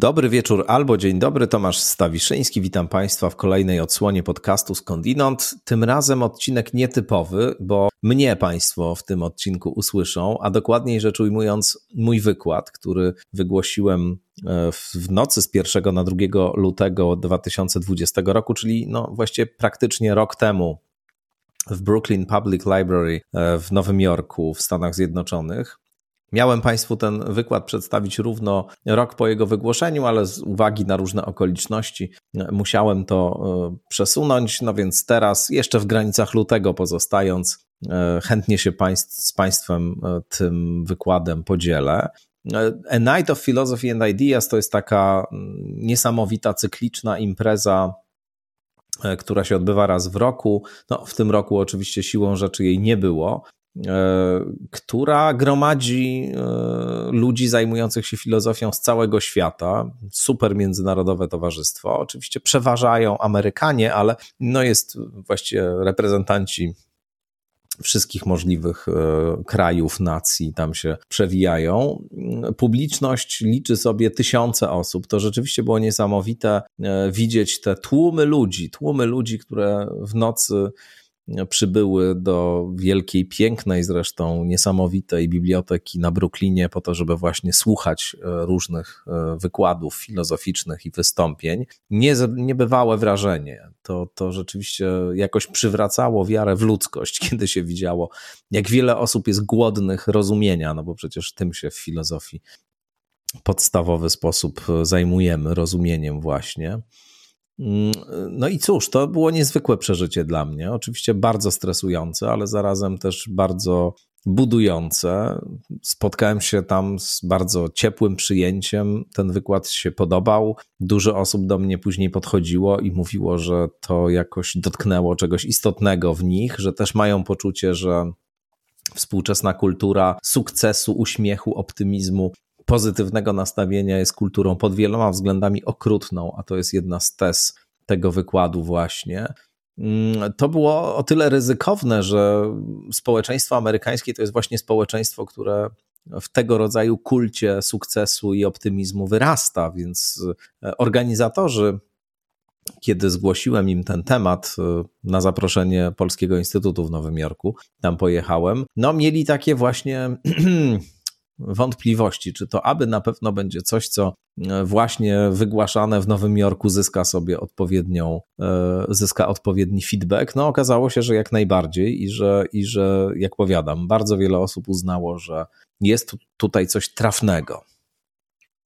Dobry wieczór albo dzień dobry, Tomasz Stawiszyński. Witam Państwa w kolejnej odsłonie podcastu Skądinąd. Tym razem odcinek nietypowy, bo mnie Państwo w tym odcinku usłyszą, a dokładniej rzecz ujmując, mój wykład, który wygłosiłem e, w nocy z 1 na 2 lutego 2020 roku, czyli no właściwie praktycznie rok temu w Brooklyn Public Library e, w Nowym Jorku w Stanach Zjednoczonych. Miałem Państwu ten wykład przedstawić równo rok po jego wygłoszeniu, ale z uwagi na różne okoliczności musiałem to e, przesunąć. No więc teraz, jeszcze w granicach lutego pozostając, e, chętnie się państw, z Państwem e, tym wykładem podzielę. A Night of Philosophy and Ideas to jest taka mm, niesamowita, cykliczna impreza która się odbywa raz w roku. No, w tym roku oczywiście siłą rzeczy jej nie było, E, która gromadzi e, ludzi zajmujących się filozofią z całego świata. Super międzynarodowe towarzystwo. Oczywiście przeważają Amerykanie, ale no jest właściwie reprezentanci wszystkich możliwych e, krajów, nacji tam się przewijają. Publiczność liczy sobie tysiące osób. To rzeczywiście było niesamowite widzieć te tłumy ludzi, tłumy ludzi, które w nocy przybyły do wielkiej, pięknej zresztą, niesamowitej biblioteki na Brooklynie po to, żeby właśnie słuchać e, różnych e, wykładów filozoficznych i wystąpień. Nie, niebywałe wrażenie. To, to rzeczywiście jakoś przywracało wiarę w ludzkość, kiedy się widziało, jak wiele osób jest głodnych rozumienia, no bo przecież tym się w filozofii podstawowy sposób zajmujemy, rozumieniem właśnie. Mm, no i cóż, to było niezwykłe przeżycie dla mnie. Oczywiście bardzo stresujące, ale zarazem też bardzo budujące. Spotkałem się tam z bardzo ciepłym przyjęciem. Ten wykład się podobał. Dużo osób do mnie później podchodziło i mówiło, że to jakoś dotknęło czegoś istotnego w nich, że też mają poczucie, że współczesna kultura sukcesu, uśmiechu, optymizmu pozytywnego nastawienia jest kulturą pod wieloma względami okrutną, a to jest jedna z tez tego wykładu właśnie. Mm, to było o tyle ryzykowne, że społeczeństwo amerykańskie to jest właśnie społeczeństwo, które w tego rodzaju kulcie sukcesu i optymizmu wyrasta, więc e, organizatorzy kiedy zgłosiłem im ten temat e, na zaproszenie Polskiego Instytutu w Nowym Jorku, tam pojechałem, no mieli takie właśnie wątpliwości, czy to aby na pewno będzie coś, co e, właśnie wygłaszane w Nowym Jorku zyska sobie odpowiednią, e, zyska odpowiedni feedback. No okazało się, że jak najbardziej i że, i że jak powiadam, bardzo wiele osób uznało, że jest tutaj coś trafnego.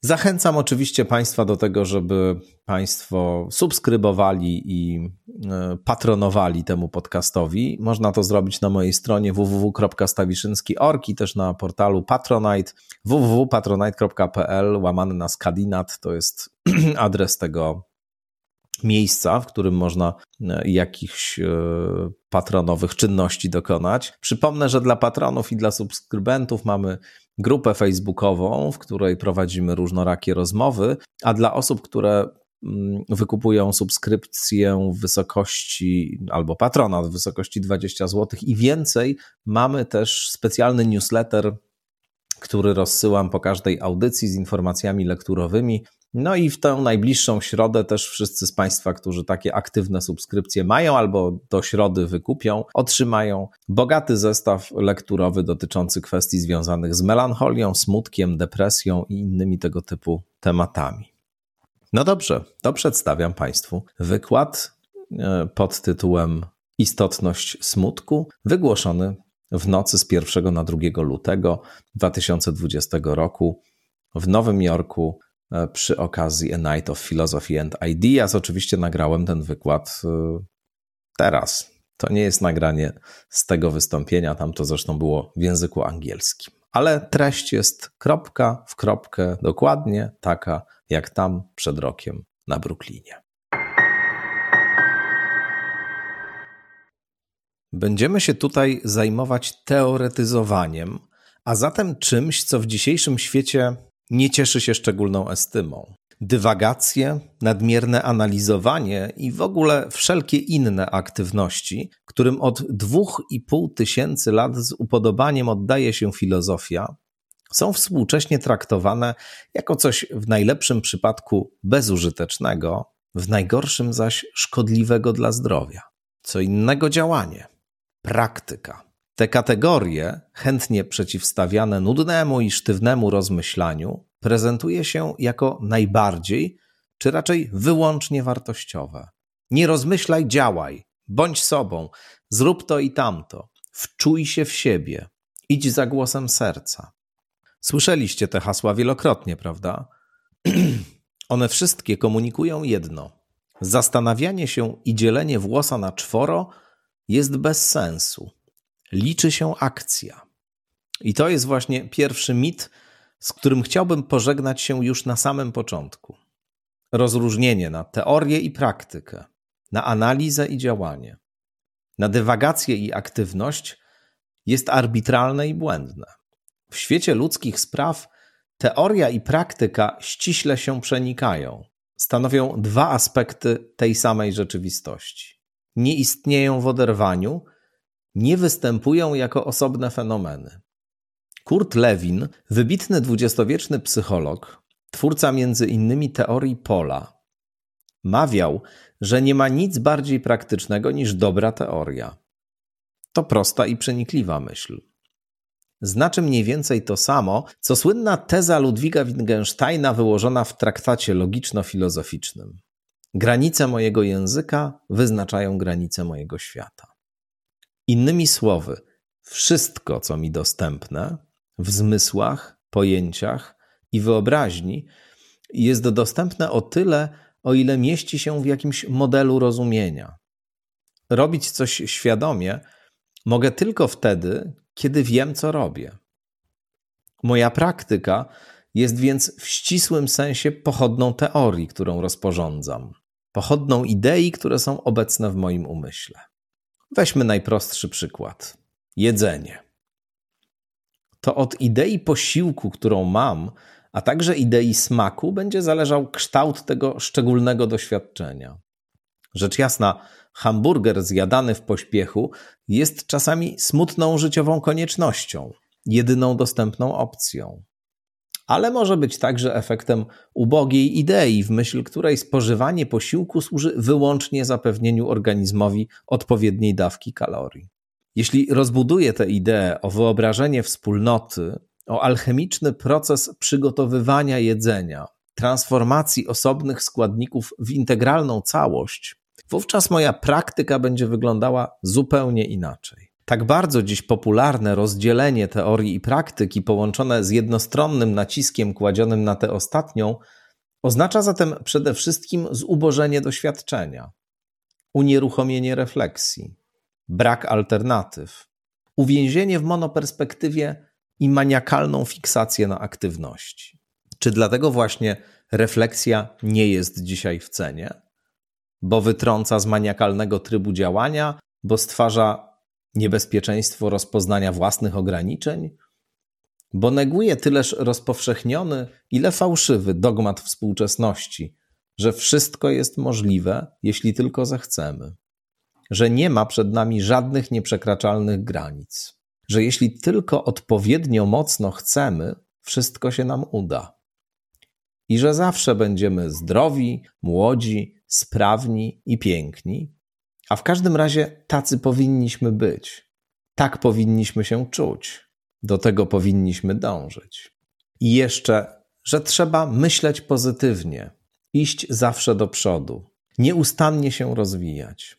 Zachęcam oczywiście Państwa do tego, żeby Państwo subskrybowali i e, patronowali temu podcastowi. Można to zrobić na mojej stronie www.stawiszynski.org i też na portalu Patronite www.patronite.pl łamany na skadinat to jest adres tego miejsca, w którym można e, jakichś e, patronowych czynności dokonać. Przypomnę, że dla patronów i dla subskrybentów mamy grupę facebookową, w której prowadzimy różnorakie rozmowy, a dla osób, które mm, wykupują subskrypcję w wysokości albo patronat w wysokości 20 zł i więcej, mamy też specjalny newsletter, który rozsyłam po każdej audycji z informacjami lekturowymi. No i w tę najbliższą środę też wszyscy z Państwa, którzy takie aktywne subskrypcje mają albo do środy wykupią, otrzymają bogaty zestaw lekturowy dotyczący kwestii związanych z melancholią, smutkiem, depresją i innymi tego typu tematami. No dobrze, to przedstawiam Państwu wykład e, pod tytułem Istotność smutku, wygłoszony w nocy z 1 na 2 lutego 2020 roku w Nowym Jorku przy okazji A Night of Philosophy and Ideas. Oczywiście nagrałem ten wykład e, teraz. To nie jest nagranie z tego wystąpienia, tam to zresztą było w języku angielskim. Ale treść jest kropka w kropkę dokładnie taka, jak tam przed rokiem na Brooklynie. Będziemy się tutaj zajmować teoretyzowaniem, a zatem czymś, co w dzisiejszym świecie nie cieszy się szczególną estymą. Dywagacje, nadmierne analizowanie i w ogóle wszelkie inne aktywności, którym od dwóch i pół tysięcy lat z upodobaniem oddaje się filozofia, są współcześnie traktowane jako coś w najlepszym przypadku bezużytecznego, w najgorszym zaś szkodliwego dla zdrowia. Co innego działanie, praktyka. Te kategorie, chętnie przeciwstawiane nudnemu i sztywnemu rozmyślaniu, prezentuje się jako najbardziej, czy raczej wyłącznie wartościowe. Nie rozmyślaj, działaj, bądź sobą, zrób to i tamto, wczuj się w siebie, idź za głosem serca. Słyszeliście te hasła wielokrotnie, prawda? One wszystkie komunikują jedno. Zastanawianie się i dzielenie włosa na czworo jest bez sensu. Liczy się akcja. I to jest właśnie pierwszy mit, z którym chciałbym pożegnać się już na samym początku. Rozróżnienie na teorię i praktykę, na analizę i działanie, na dywagację i aktywność jest arbitralne i błędne. W świecie ludzkich spraw teoria i praktyka ściśle się przenikają. Stanowią dwa aspekty tej samej rzeczywistości. Nie istnieją w oderwaniu, nie występują jako osobne fenomeny. Kurt Lewin, wybitny dwudziestowieczny psycholog, twórca między innymi teorii pola, mawiał, że nie ma nic bardziej praktycznego niż dobra teoria. To prosta i przenikliwa myśl. Znaczy mniej więcej to samo, co słynna teza Ludwiga Wittgensteina wyłożona w traktacie logiczno-filozoficznym. Granice mojego języka wyznaczają granice mojego świata. Innymi słowy, wszystko, co mi dostępne w zmysłach, pojęciach i wyobraźni, jest dostępne o tyle, o ile mieści się w jakimś modelu rozumienia. Robić coś świadomie mogę tylko wtedy, kiedy wiem, co robię. Moja praktyka jest więc w ścisłym sensie pochodną teorii, którą rozporządzam, pochodną idei, które są obecne w moim umyśle. Weźmy najprostszy przykład: jedzenie. To od idei posiłku, którą mam, a także idei smaku będzie zależał kształt tego szczególnego doświadczenia. Rzecz jasna, hamburger zjadany w pośpiechu jest czasami smutną życiową koniecznością, jedyną dostępną opcją. Ale może być także efektem ubogiej idei, w myśl której spożywanie posiłku służy wyłącznie zapewnieniu organizmowi odpowiedniej dawki kalorii. Jeśli rozbuduję tę ideę o wyobrażenie wspólnoty, o alchemiczny proces przygotowywania jedzenia, transformacji osobnych składników w integralną całość, wówczas moja praktyka będzie wyglądała zupełnie inaczej. Tak bardzo dziś popularne rozdzielenie teorii i praktyki, połączone z jednostronnym naciskiem kładzionym na tę ostatnią, oznacza zatem przede wszystkim zubożenie doświadczenia, unieruchomienie refleksji, brak alternatyw, uwięzienie w monoperspektywie i maniakalną fiksację na aktywności. Czy dlatego właśnie refleksja nie jest dzisiaj w cenie? Bo wytrąca z maniakalnego trybu działania, bo stwarza niebezpieczeństwo rozpoznania własnych ograniczeń? Bo neguje tyleż rozpowszechniony, ile fałszywy dogmat współczesności, że wszystko jest możliwe, jeśli tylko zechcemy, że nie ma przed nami żadnych nieprzekraczalnych granic że jeśli tylko odpowiednio mocno chcemy, wszystko się nam uda. I że zawsze będziemy zdrowi, młodzi, sprawni i piękni, a w każdym razie tacy powinniśmy być. Tak powinniśmy się czuć. Do tego powinniśmy dążyć. I jeszcze, że trzeba myśleć pozytywnie, iść zawsze do przodu, nieustannie się rozwijać.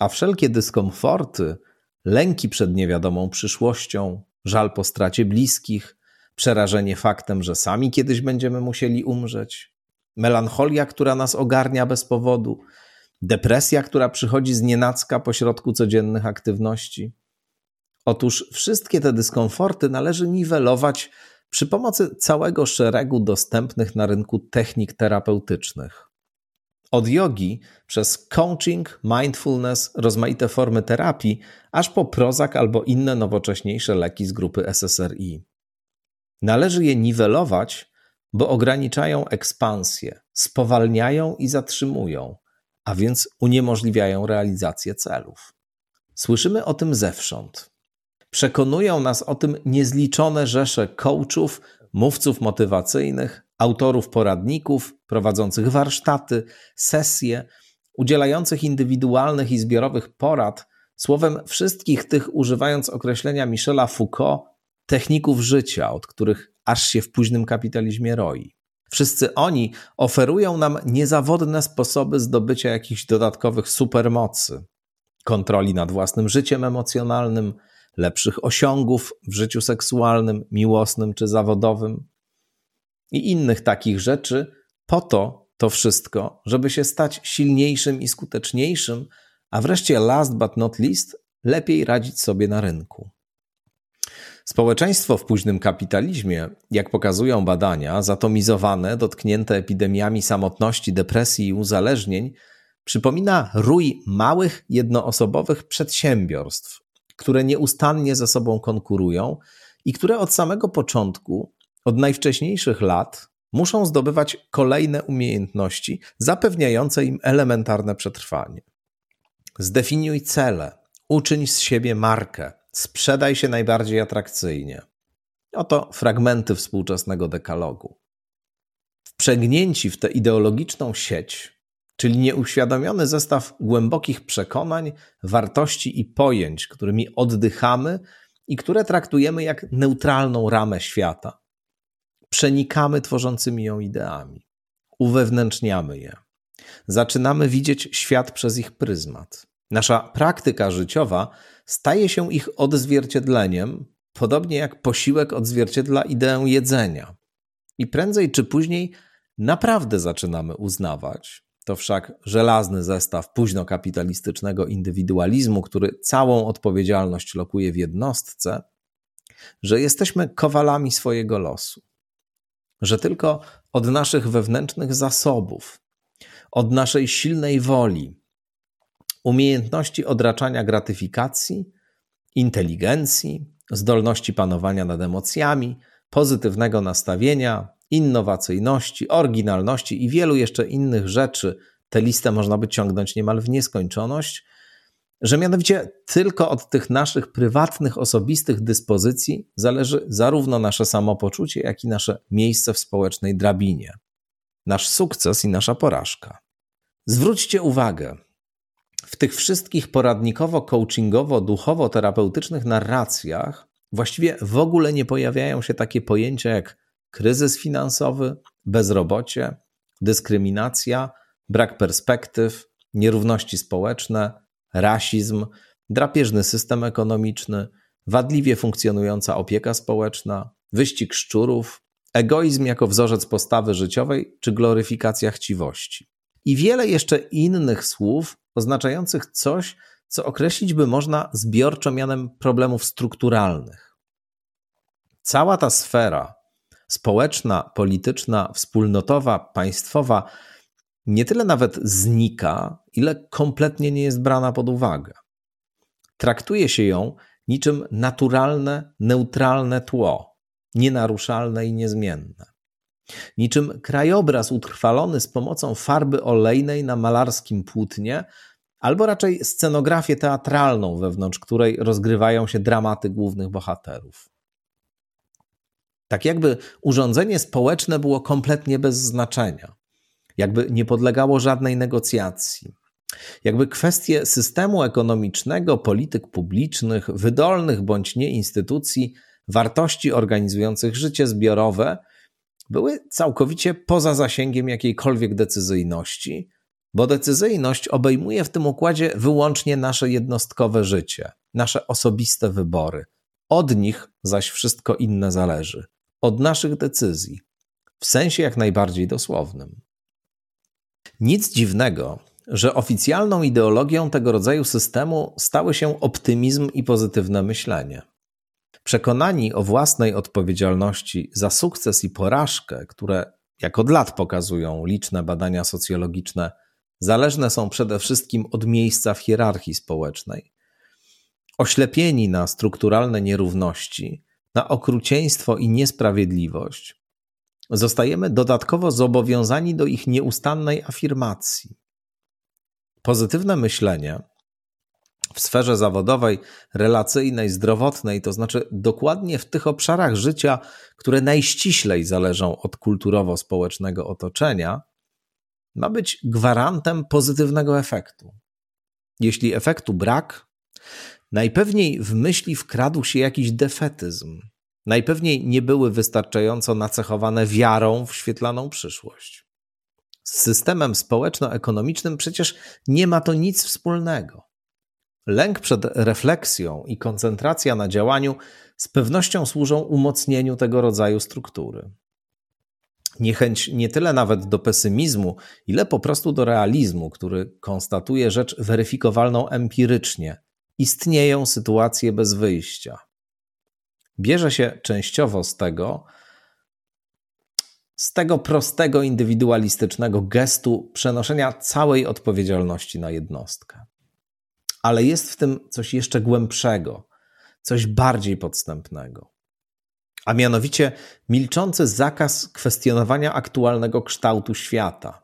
A wszelkie dyskomforty, lęki przed niewiadomą przyszłością, żal po stracie bliskich, przerażenie faktem, że sami kiedyś będziemy musieli umrzeć, melancholia, która nas ogarnia bez powodu, depresja, która przychodzi z nienacka pośrodku codziennych aktywności. Otóż wszystkie te dyskomforty należy niwelować przy pomocy całego szeregu dostępnych na rynku technik terapeutycznych. Od jogi przez coaching, mindfulness, rozmaite formy terapii, aż po prozak albo inne nowocześniejsze leki z grupy SSRI. Należy je niwelować, bo ograniczają ekspansję, spowalniają i zatrzymują, a więc uniemożliwiają realizację celów. Słyszymy o tym zewsząd. Przekonują nas o tym niezliczone rzesze coachów, mówców motywacyjnych, autorów poradników, prowadzących warsztaty, sesje, udzielających indywidualnych i zbiorowych porad, słowem wszystkich tych, używając określenia Michela Foucault, techników życia, od których aż się w późnym kapitalizmie roi. Wszyscy oni oferują nam niezawodne sposoby zdobycia jakichś dodatkowych supermocy, kontroli nad własnym życiem emocjonalnym, lepszych osiągów w życiu seksualnym, miłosnym czy zawodowym i innych takich rzeczy, po to to wszystko, żeby się stać silniejszym i skuteczniejszym, a wreszcie last but not least, lepiej radzić sobie na rynku. Społeczeństwo w późnym kapitalizmie, jak pokazują badania, zatomizowane, dotknięte epidemiami samotności, depresji i uzależnień, przypomina rój małych, jednoosobowych przedsiębiorstw, które nieustannie ze sobą konkurują i które od samego początku, od najwcześniejszych lat, muszą zdobywać kolejne umiejętności zapewniające im elementarne przetrwanie. Zdefiniuj cele, uczyń z siebie markę, sprzedaj się najbardziej atrakcyjnie. Oto fragmenty współczesnego dekalogu. Wprzęgnięci w tę ideologiczną sieć, czyli nieuświadomiony zestaw głębokich przekonań, wartości i pojęć, którymi oddychamy i które traktujemy jak neutralną ramę świata. Przenikamy tworzącymi ją ideami, uwewnętrzniamy je. Zaczynamy widzieć świat przez ich pryzmat. Nasza praktyka życiowa staje się ich odzwierciedleniem, podobnie jak posiłek odzwierciedla ideę jedzenia. I prędzej czy później naprawdę zaczynamy uznawać, to wszak żelazny zestaw późnokapitalistycznego indywidualizmu, który całą odpowiedzialność lokuje w jednostce, że jesteśmy kowalami swojego losu. Że tylko od naszych wewnętrznych zasobów, od naszej silnej woli, umiejętności odraczania gratyfikacji, inteligencji, zdolności panowania nad emocjami, pozytywnego nastawienia, innowacyjności, oryginalności i wielu jeszcze innych rzeczy, tę listę można by ciągnąć niemal w nieskończoność, że mianowicie tylko od tych naszych prywatnych, osobistych dyspozycji zależy zarówno nasze samopoczucie, jak i nasze miejsce w społecznej drabinie, nasz sukces i nasza porażka. Zwróćcie uwagę, w tych wszystkich poradnikowo-coachingowo-duchowo-terapeutycznych narracjach właściwie w ogóle nie pojawiają się takie pojęcia jak kryzys finansowy, bezrobocie, dyskryminacja, brak perspektyw, nierówności społeczne, rasizm, drapieżny system ekonomiczny, wadliwie funkcjonująca opieka społeczna, wyścig szczurów, egoizm jako wzorzec postawy życiowej czy gloryfikacja chciwości. I wiele jeszcze innych słów oznaczających coś, co określić by można zbiorczo mianem problemów strukturalnych. Cała ta sfera społeczna, polityczna, wspólnotowa, państwowa nie tyle nawet znika, ile kompletnie nie jest brana pod uwagę. Traktuje się ją niczym naturalne, neutralne tło, nienaruszalne i niezmienne. Niczym krajobraz utrwalony z pomocą farby olejnej na malarskim płótnie, albo raczej scenografię teatralną, wewnątrz której rozgrywają się dramaty głównych bohaterów. Tak jakby urządzenie społeczne było kompletnie bez znaczenia, jakby nie podlegało żadnej negocjacji. Jakby kwestie systemu ekonomicznego, polityk publicznych, wydolnych bądź nie instytucji, wartości organizujących życie zbiorowe były całkowicie poza zasięgiem jakiejkolwiek decyzyjności, bo decyzyjność obejmuje w tym układzie wyłącznie nasze jednostkowe życie, nasze osobiste wybory. Od nich zaś wszystko inne zależy od naszych decyzji, w sensie jak najbardziej dosłownym. Nic dziwnego, że oficjalną ideologią tego rodzaju systemu stały się optymizm i pozytywne myślenie. Przekonani o własnej odpowiedzialności za sukces i porażkę, które jak od lat pokazują liczne badania socjologiczne, zależne są przede wszystkim od miejsca w hierarchii społecznej. Oślepieni na strukturalne nierówności, na okrucieństwo i niesprawiedliwość, zostajemy dodatkowo zobowiązani do ich nieustannej afirmacji. Pozytywne myślenie w sferze zawodowej, relacyjnej, zdrowotnej, to znaczy dokładnie w tych obszarach życia, które najściślej zależą od kulturowo-społecznego otoczenia, ma być gwarantem pozytywnego efektu. Jeśli efektu brak, najpewniej w myśli wkradł się jakiś defetyzm. Najpewniej nie były wystarczająco nacechowane wiarą w świetlaną przyszłość. Z systemem społeczno-ekonomicznym przecież nie ma to nic wspólnego. Lęk przed refleksją i koncentracja na działaniu z pewnością służą umocnieniu tego rodzaju struktury. Niechęć nie tyle nawet do pesymizmu, ile po prostu do realizmu, który konstatuje rzecz weryfikowalną empirycznie. Istnieją sytuacje bez wyjścia. Bierze się częściowo z tego, z tego prostego, indywidualistycznego gestu przenoszenia całej odpowiedzialności na jednostkę. Ale jest w tym coś jeszcze głębszego, coś bardziej podstępnego. A mianowicie milczący zakaz kwestionowania aktualnego kształtu świata.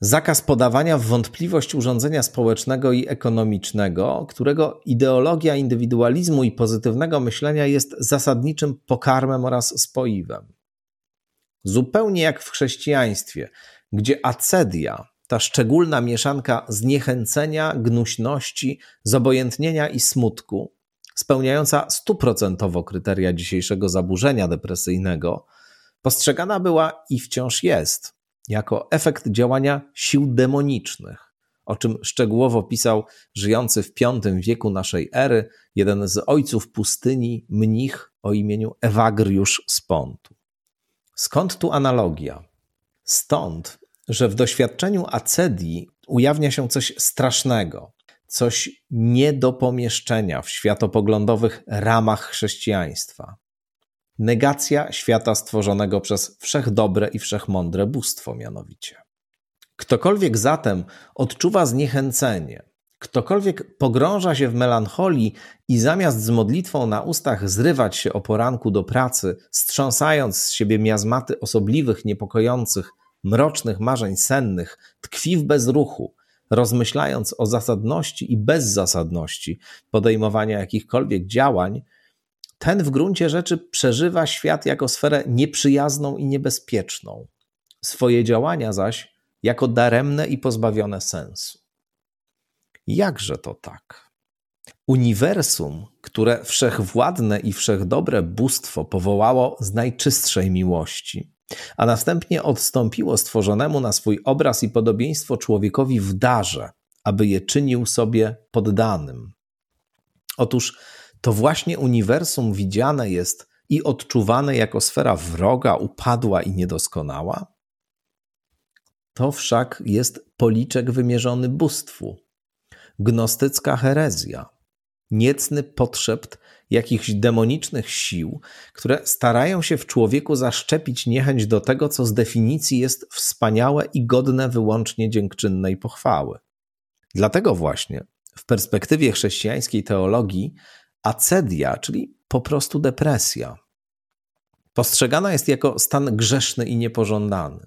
Zakaz podawania w wątpliwość urządzenia społecznego i ekonomicznego, którego ideologia indywidualizmu i pozytywnego myślenia jest zasadniczym pokarmem oraz spoiwem. Zupełnie jak w chrześcijaństwie, gdzie acedia, ta szczególna mieszanka zniechęcenia, gnuśności, zobojętnienia i smutku, spełniająca stuprocentowo kryteria dzisiejszego zaburzenia depresyjnego, postrzegana była i wciąż jest jako efekt działania sił demonicznych, o czym szczegółowo pisał żyjący w V wieku naszej ery jeden z ojców pustyni, mnich o imieniu Ewagriusz z Pontu. Skąd tu analogia? Stąd, że w doświadczeniu acedii ujawnia się coś strasznego, coś nie do pomieszczenia w światopoglądowych ramach chrześcijaństwa. Negacja świata stworzonego przez wszechdobre i wszechmądre bóstwo, mianowicie. Ktokolwiek zatem odczuwa zniechęcenie, ktokolwiek pogrąża się w melancholii i zamiast z modlitwą na ustach zrywać się o poranku do pracy, strząsając z siebie miazmaty osobliwych, niepokojących, mrocznych marzeń sennych, tkwi w bezruchu, rozmyślając o zasadności i bezzasadności podejmowania jakichkolwiek działań, ten w gruncie rzeczy przeżywa świat jako sferę nieprzyjazną i niebezpieczną, swoje działania zaś jako daremne i pozbawione sensu. Jakże to tak? Uniwersum, które wszechwładne i wszechdobre bóstwo powołało z najczystszej miłości, a następnie odstąpiło stworzonemu na swój obraz i podobieństwo człowiekowi w darze, aby je czynił sobie poddanym. Otóż to właśnie uniwersum widziane jest i odczuwane jako sfera wroga, upadła i niedoskonała? To wszak jest policzek wymierzony bóstwu, gnostycka herezja, niecny potrzebt jakichś demonicznych sił, które starają się w człowieku zaszczepić niechęć do tego, co z definicji jest wspaniałe i godne wyłącznie dziękczynnej pochwały. Dlatego właśnie w perspektywie chrześcijańskiej teologii acedia, czyli po prostu depresja, postrzegana jest jako stan grzeszny i niepożądany.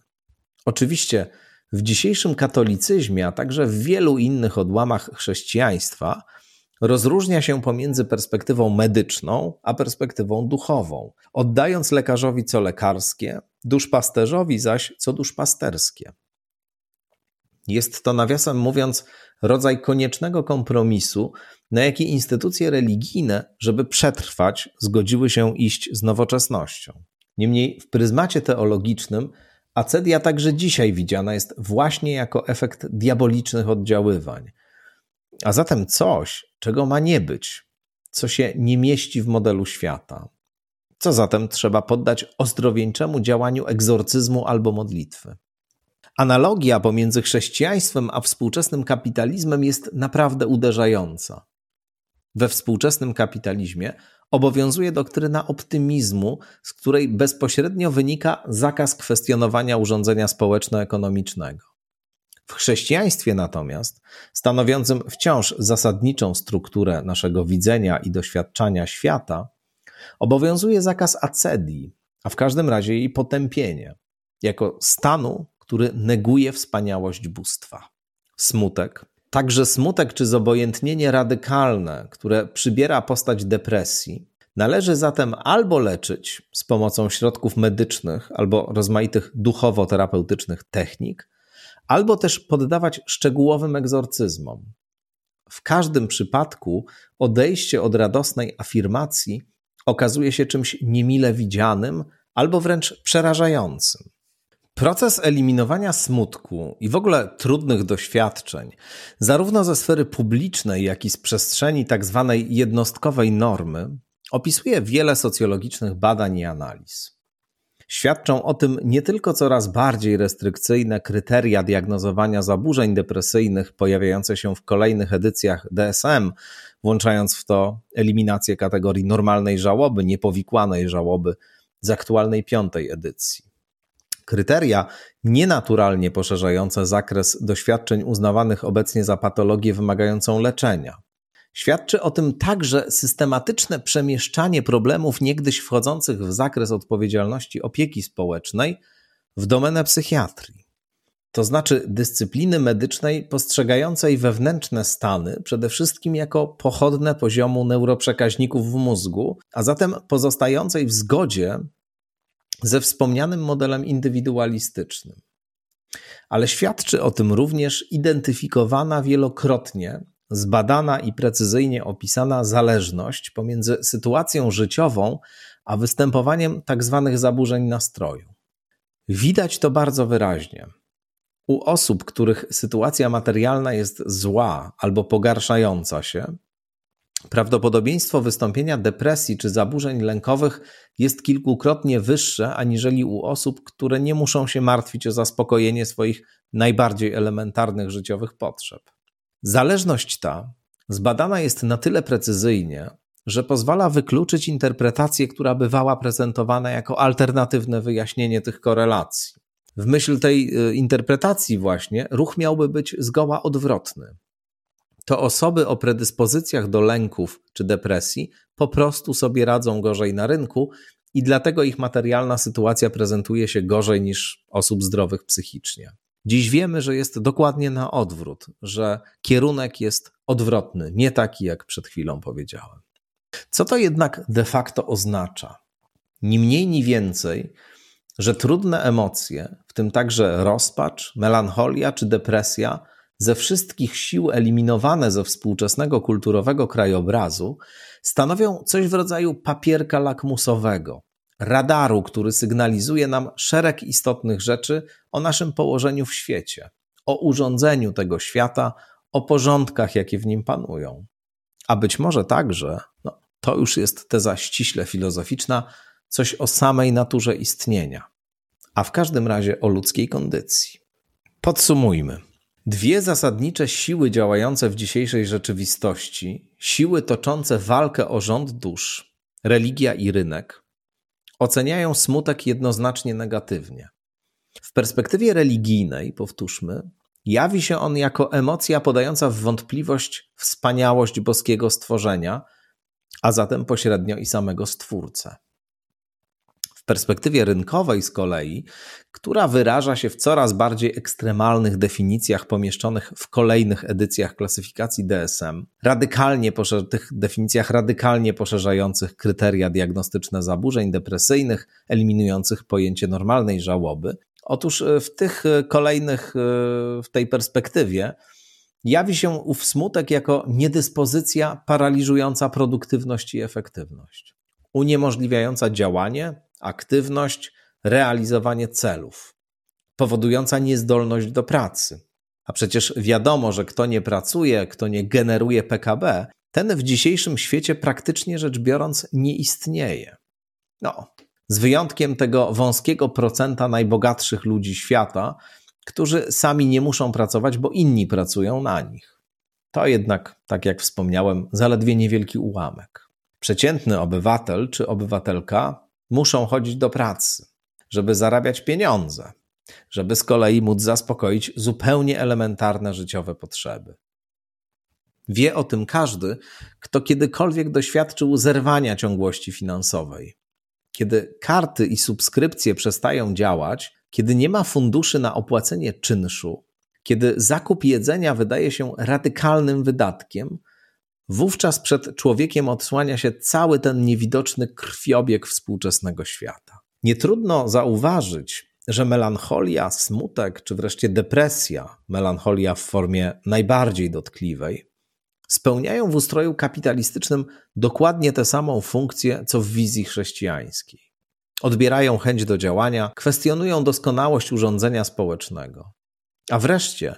Oczywiście w dzisiejszym katolicyzmie, a także w wielu innych odłamach chrześcijaństwa, rozróżnia się pomiędzy perspektywą medyczną a perspektywą duchową, oddając lekarzowi co lekarskie, duszpasterzowi zaś co duszpasterskie. Jest to, nawiasem mówiąc, rodzaj koniecznego kompromisu, na jaki instytucje religijne, żeby przetrwać, zgodziły się iść z nowoczesnością. Niemniej w pryzmacie teologicznym acedia także dzisiaj widziana jest właśnie jako efekt diabolicznych oddziaływań, a zatem coś, czego ma nie być, co się nie mieści w modelu świata. Co zatem trzeba poddać ozdrowieńczemu działaniu egzorcyzmu albo modlitwy. Analogia pomiędzy chrześcijaństwem a współczesnym kapitalizmem jest naprawdę uderzająca. We współczesnym kapitalizmie obowiązuje doktryna optymizmu, z której bezpośrednio wynika zakaz kwestionowania urządzenia społeczno-ekonomicznego. W chrześcijaństwie natomiast, stanowiącym wciąż zasadniczą strukturę naszego widzenia i doświadczania świata, obowiązuje zakaz acedii, a w każdym razie jej potępienie, jako stanu, który neguje wspaniałość bóstwa. Smutek, Także smutek czy zobojętnienie radykalne, które przybiera postać depresji, należy zatem albo leczyć z pomocą środków medycznych albo rozmaitych duchowo-terapeutycznych technik, albo też poddawać szczegółowym egzorcyzmom. W każdym przypadku odejście od radosnej afirmacji okazuje się czymś niemile widzianym albo wręcz przerażającym. Proces eliminowania smutku i w ogóle trudnych doświadczeń, zarówno ze sfery publicznej, jak i z przestrzeni tzw. Tak jednostkowej normy, opisuje wiele socjologicznych badań i analiz. Świadczą o tym nie tylko coraz bardziej restrykcyjne kryteria diagnozowania zaburzeń depresyjnych pojawiające się w kolejnych edycjach DSM, włączając w to eliminację kategorii normalnej żałoby, niepowikłanej żałoby z aktualnej piątej edycji. Kryteria nienaturalnie poszerzające zakres doświadczeń uznawanych obecnie za patologię wymagającą leczenia. Świadczy o tym także systematyczne przemieszczanie problemów niegdyś wchodzących w zakres odpowiedzialności opieki społecznej w domenę psychiatrii. To znaczy dyscypliny medycznej postrzegającej wewnętrzne stany przede wszystkim jako pochodne poziomu neuroprzekaźników w mózgu, a zatem pozostającej w zgodzie ze wspomnianym modelem indywidualistycznym. Ale świadczy o tym również identyfikowana wielokrotnie, zbadana i precyzyjnie opisana zależność pomiędzy sytuacją życiową a występowaniem tzw. Tak zaburzeń nastroju. Widać to bardzo wyraźnie. U osób, których sytuacja materialna jest zła albo pogarszająca się, Prawdopodobieństwo wystąpienia depresji czy zaburzeń lękowych jest kilkukrotnie wyższe aniżeli u osób, które nie muszą się martwić o zaspokojenie swoich najbardziej elementarnych życiowych potrzeb. Zależność ta zbadana jest na tyle precyzyjnie, że pozwala wykluczyć interpretację, która bywała prezentowana jako alternatywne wyjaśnienie tych korelacji. W myśl tej y, interpretacji, właśnie, ruch miałby być zgoła odwrotny to osoby o predyspozycjach do lęków czy depresji po prostu sobie radzą gorzej na rynku i dlatego ich materialna sytuacja prezentuje się gorzej niż osób zdrowych psychicznie. Dziś wiemy, że jest dokładnie na odwrót, że kierunek jest odwrotny, nie taki jak przed chwilą powiedziałem. Co to jednak de facto oznacza? Ni mniej, ni więcej, że trudne emocje, w tym także rozpacz, melancholia czy depresja, ze wszystkich sił eliminowane ze współczesnego kulturowego krajobrazu, stanowią coś w rodzaju papierka lakmusowego, radaru, który sygnalizuje nam szereg istotnych rzeczy o naszym położeniu w świecie, o urządzeniu tego świata, o porządkach, jakie w nim panują. A być może także, no, to już jest teza ściśle filozoficzna, coś o samej naturze istnienia, a w każdym razie o ludzkiej kondycji. Podsumujmy. Dwie zasadnicze siły działające w dzisiejszej rzeczywistości, siły toczące walkę o rząd dusz, religia i rynek, oceniają smutek jednoznacznie negatywnie. W perspektywie religijnej, powtórzmy, jawi się on jako emocja podająca w wątpliwość wspaniałość boskiego stworzenia, a zatem pośrednio i samego Stwórcę. W perspektywie rynkowej z kolei, która wyraża się w coraz bardziej ekstremalnych definicjach pomieszczonych w kolejnych edycjach klasyfikacji DSM, radykalnie tych definicjach radykalnie poszerzających kryteria diagnostyczne zaburzeń depresyjnych, eliminujących pojęcie normalnej żałoby. Otóż e, w tych e, kolejnych, e, w tej perspektywie jawi się ów smutek jako niedyspozycja paraliżująca produktywność i efektywność, uniemożliwiająca działanie, aktywność, realizowanie celów, powodująca niezdolność do pracy. A przecież wiadomo, że kto nie pracuje, kto nie generuje PKB, ten w dzisiejszym świecie praktycznie rzecz biorąc nie istnieje. No, z wyjątkiem tego wąskiego procenta najbogatszych ludzi świata, którzy sami nie muszą pracować, bo inni pracują na nich. To jednak, tak jak wspomniałem, zaledwie niewielki ułamek. Przeciętny obywatel czy obywatelka muszą chodzić do pracy, żeby zarabiać pieniądze, żeby z kolei móc zaspokoić zupełnie elementarne życiowe potrzeby. Wie o tym każdy, kto kiedykolwiek doświadczył zerwania ciągłości finansowej. Kiedy karty i subskrypcje przestają działać, kiedy nie ma funduszy na opłacenie czynszu, kiedy zakup jedzenia wydaje się radykalnym wydatkiem, wówczas przed człowiekiem odsłania się cały ten niewidoczny krwiobieg współczesnego świata. Nie trudno zauważyć, że melancholia, smutek czy wreszcie depresja, melancholia w formie najbardziej dotkliwej, spełniają w ustroju kapitalistycznym dokładnie tę samą funkcję, co w wizji chrześcijańskiej. Odbierają chęć do działania, kwestionują doskonałość urządzenia społecznego. A wreszcie,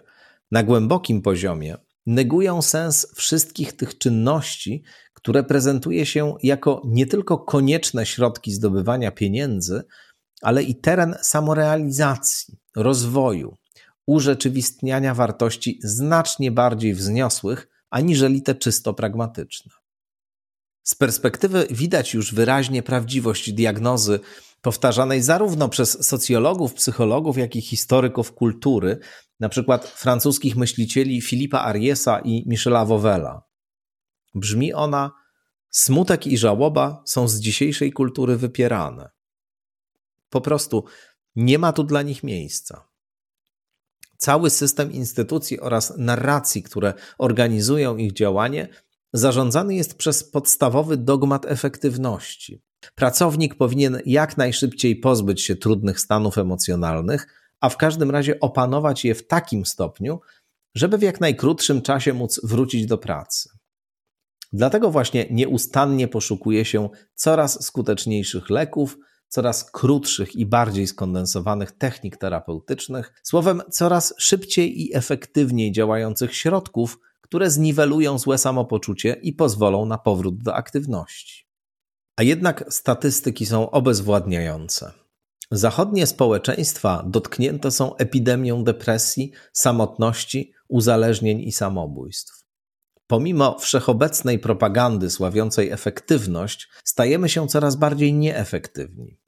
na głębokim poziomie, negują sens wszystkich tych czynności, które prezentuje się jako nie tylko konieczne środki zdobywania pieniędzy, ale i teren samorealizacji, rozwoju, urzeczywistniania wartości znacznie bardziej wzniosłych aniżeli te czysto pragmatyczne. Z perspektywy widać już wyraźnie prawdziwość diagnozy powtarzanej zarówno przez socjologów, psychologów, jak i historyków kultury, na przykład francuskich myślicieli Filipa Ariesa i Michela Wowela. Brzmi ona: Smutek i żałoba są z dzisiejszej kultury wypierane. Po prostu nie ma tu dla nich miejsca. Cały system instytucji oraz narracji, które organizują ich działanie, zarządzany jest przez podstawowy dogmat efektywności. Pracownik powinien jak najszybciej pozbyć się trudnych stanów emocjonalnych, a w każdym razie opanować je w takim stopniu, żeby w jak najkrótszym czasie móc wrócić do pracy. Dlatego właśnie nieustannie poszukuje się coraz skuteczniejszych leków, coraz krótszych i bardziej skondensowanych technik terapeutycznych, słowem coraz szybciej i efektywniej działających środków, które zniwelują złe samopoczucie i pozwolą na powrót do aktywności. A jednak statystyki są obezwładniające. Zachodnie społeczeństwa dotknięte są epidemią depresji, samotności, uzależnień i samobójstw. Pomimo wszechobecnej propagandy sławiącej efektywność, stajemy się coraz bardziej nieefektywni.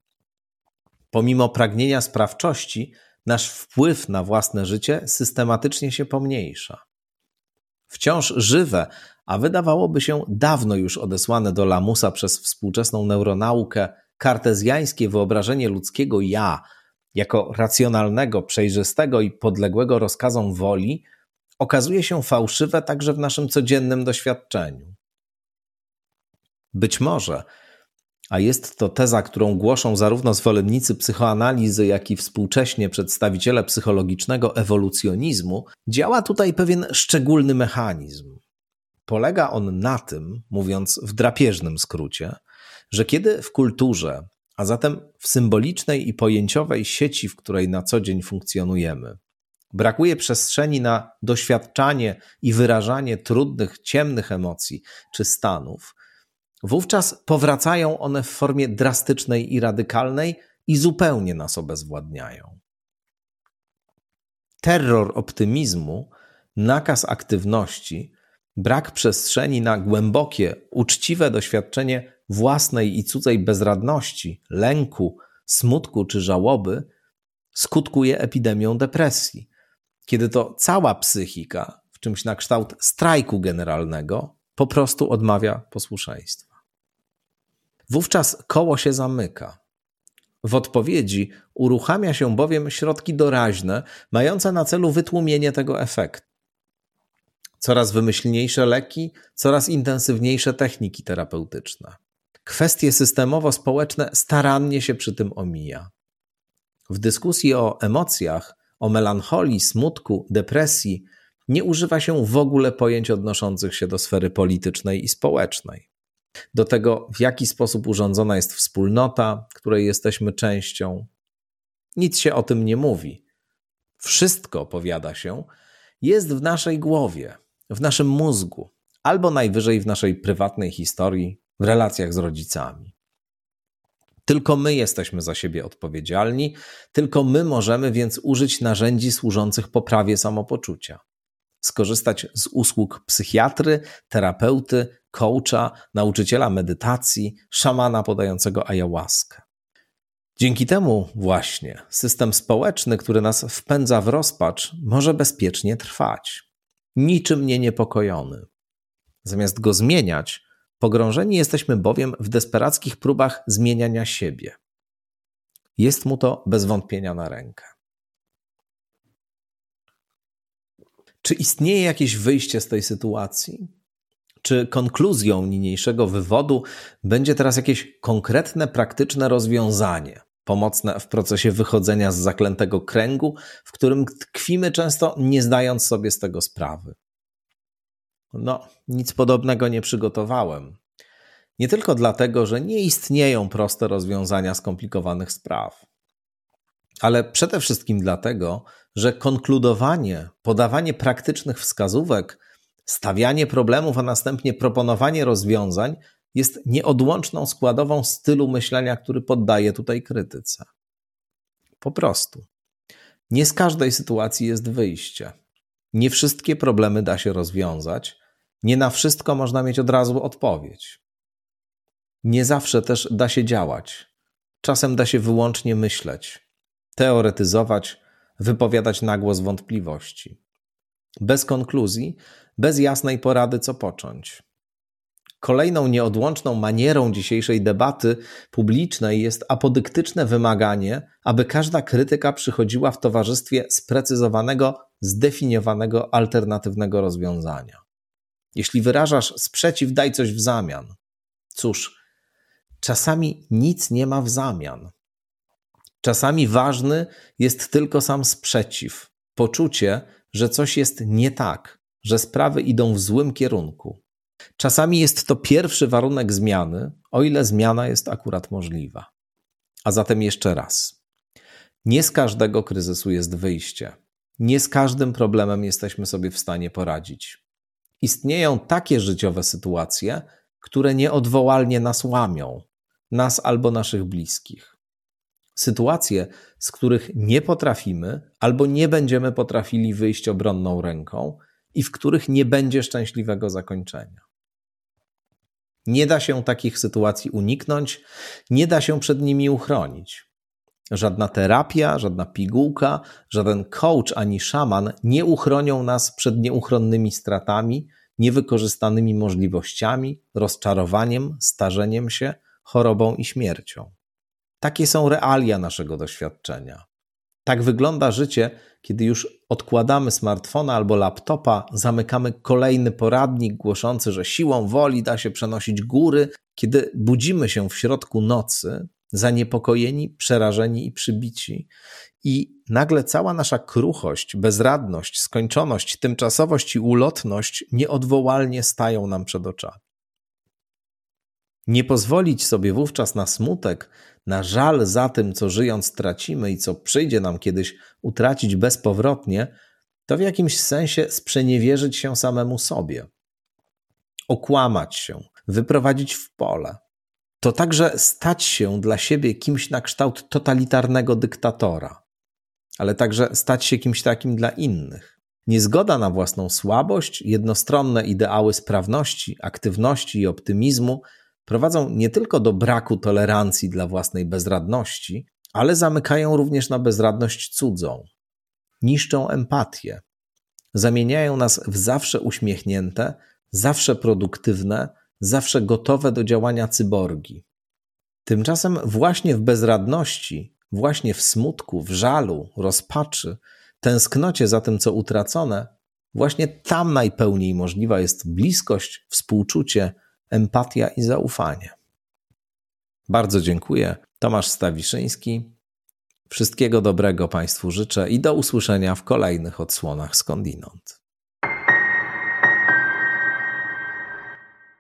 Pomimo pragnienia sprawczości, nasz wpływ na własne życie systematycznie się pomniejsza. Wciąż żywe, a wydawałoby się dawno już odesłane do lamusa przez współczesną neuronaukę, kartezjańskie wyobrażenie ludzkiego ja jako racjonalnego, przejrzystego i podległego rozkazom woli okazuje się fałszywe także w naszym codziennym doświadczeniu. Być może a jest to teza, którą głoszą zarówno zwolennicy psychoanalizy, jak i współcześnie przedstawiciele psychologicznego ewolucjonizmu, działa tutaj pewien szczególny mechanizm. Polega on na tym, mówiąc w drapieżnym skrócie, że kiedy w kulturze, a zatem w symbolicznej i pojęciowej sieci, w której na co dzień funkcjonujemy, brakuje przestrzeni na doświadczanie i wyrażanie trudnych, ciemnych emocji czy stanów, wówczas powracają one w formie drastycznej i radykalnej i zupełnie nas obezwładniają. Terror optymizmu, nakaz aktywności, brak przestrzeni na głębokie, uczciwe doświadczenie własnej i cudzej bezradności, lęku, smutku czy żałoby skutkuje epidemią depresji, kiedy to cała psychika, w czymś na kształt strajku generalnego, po prostu odmawia posłuszeństwa. Wówczas koło się zamyka. W odpowiedzi uruchamia się bowiem środki doraźne, mające na celu wytłumienie tego efektu. Coraz wymyślniejsze leki, coraz intensywniejsze techniki terapeutyczne. Kwestie systemowo-społeczne starannie się przy tym omija. W dyskusji o emocjach, o melancholii, smutku, depresji nie używa się w ogóle pojęć odnoszących się do sfery politycznej i społecznej do tego, w jaki sposób urządzona jest wspólnota, której jesteśmy częścią. Nic się o tym nie mówi. Wszystko, powiada się, jest w naszej głowie, w naszym mózgu, albo najwyżej w naszej prywatnej historii, w relacjach z rodzicami. Tylko my jesteśmy za siebie odpowiedzialni, tylko my możemy więc użyć narzędzi służących poprawie samopoczucia skorzystać z usług psychiatry, terapeuty, coacha, nauczyciela medytacji, szamana podającego ayahuaskę. Dzięki temu właśnie system społeczny, który nas wpędza w rozpacz, może bezpiecznie trwać. Niczym nie niepokojony. Zamiast go zmieniać, pogrążeni jesteśmy bowiem w desperackich próbach zmieniania siebie. Jest mu to bez wątpienia na rękę. Czy istnieje jakieś wyjście z tej sytuacji? Czy konkluzją niniejszego wywodu będzie teraz jakieś konkretne, praktyczne rozwiązanie, pomocne w procesie wychodzenia z zaklętego kręgu, w którym tkwimy często nie zdając sobie z tego sprawy? No, nic podobnego nie przygotowałem. Nie tylko dlatego, że nie istnieją proste rozwiązania skomplikowanych spraw, ale przede wszystkim dlatego, że konkludowanie, podawanie praktycznych wskazówek, stawianie problemów, a następnie proponowanie rozwiązań jest nieodłączną składową stylu myślenia, który poddaje tutaj krytyce. Po prostu. Nie z każdej sytuacji jest wyjście. Nie wszystkie problemy da się rozwiązać, nie na wszystko można mieć od razu odpowiedź. Nie zawsze też da się działać. Czasem da się wyłącznie myśleć, teoretyzować, wypowiadać nagłos wątpliwości. Bez konkluzji, bez jasnej porady, co począć. Kolejną nieodłączną manierą dzisiejszej debaty publicznej jest apodyktyczne wymaganie, aby każda krytyka przychodziła w towarzystwie sprecyzowanego, zdefiniowanego alternatywnego rozwiązania. Jeśli wyrażasz sprzeciw, daj coś w zamian. Cóż, czasami nic nie ma w zamian. Czasami ważny jest tylko sam sprzeciw, poczucie, że coś jest nie tak, że sprawy idą w złym kierunku. Czasami jest to pierwszy warunek zmiany, o ile zmiana jest akurat możliwa. A zatem jeszcze raz. Nie z każdego kryzysu jest wyjście. Nie z każdym problemem jesteśmy sobie w stanie poradzić. Istnieją takie życiowe sytuacje, które nieodwołalnie nas łamią, nas albo naszych bliskich. Sytuacje, z których nie potrafimy albo nie będziemy potrafili wyjść obronną ręką i w których nie będzie szczęśliwego zakończenia. Nie da się takich sytuacji uniknąć, nie da się przed nimi uchronić. Żadna terapia, żadna pigułka, żaden coach ani szaman nie uchronią nas przed nieuchronnymi stratami, niewykorzystanymi możliwościami, rozczarowaniem, starzeniem się, chorobą i śmiercią. Takie są realia naszego doświadczenia. Tak wygląda życie, kiedy już odkładamy smartfona albo laptopa, zamykamy kolejny poradnik głoszący, że siłą woli da się przenosić góry, kiedy budzimy się w środku nocy, zaniepokojeni, przerażeni i przybici, i nagle cała nasza kruchość, bezradność, skończoność, tymczasowość i ulotność nieodwołalnie stają nam przed oczami. Nie pozwolić sobie wówczas na smutek, na żal za tym, co żyjąc tracimy i co przyjdzie nam kiedyś utracić bezpowrotnie, to w jakimś sensie sprzeniewierzyć się samemu sobie, okłamać się, wyprowadzić w pole. To także stać się dla siebie kimś na kształt totalitarnego dyktatora, ale także stać się kimś takim dla innych. Niezgoda na własną słabość, jednostronne ideały sprawności, aktywności i optymizmu prowadzą nie tylko do braku tolerancji dla własnej bezradności, ale zamykają również na bezradność cudzą. Niszczą empatię. Zamieniają nas w zawsze uśmiechnięte, zawsze produktywne, zawsze gotowe do działania cyborgi. Tymczasem właśnie w bezradności, właśnie w smutku, w żalu, rozpaczy, tęsknocie za tym, co utracone, właśnie tam najpełniej możliwa jest bliskość, współczucie, empatia i zaufanie. Bardzo dziękuję. Tomasz Stawiszyński. Wszystkiego dobrego Państwu życzę i do usłyszenia w kolejnych odsłonach skądinąd.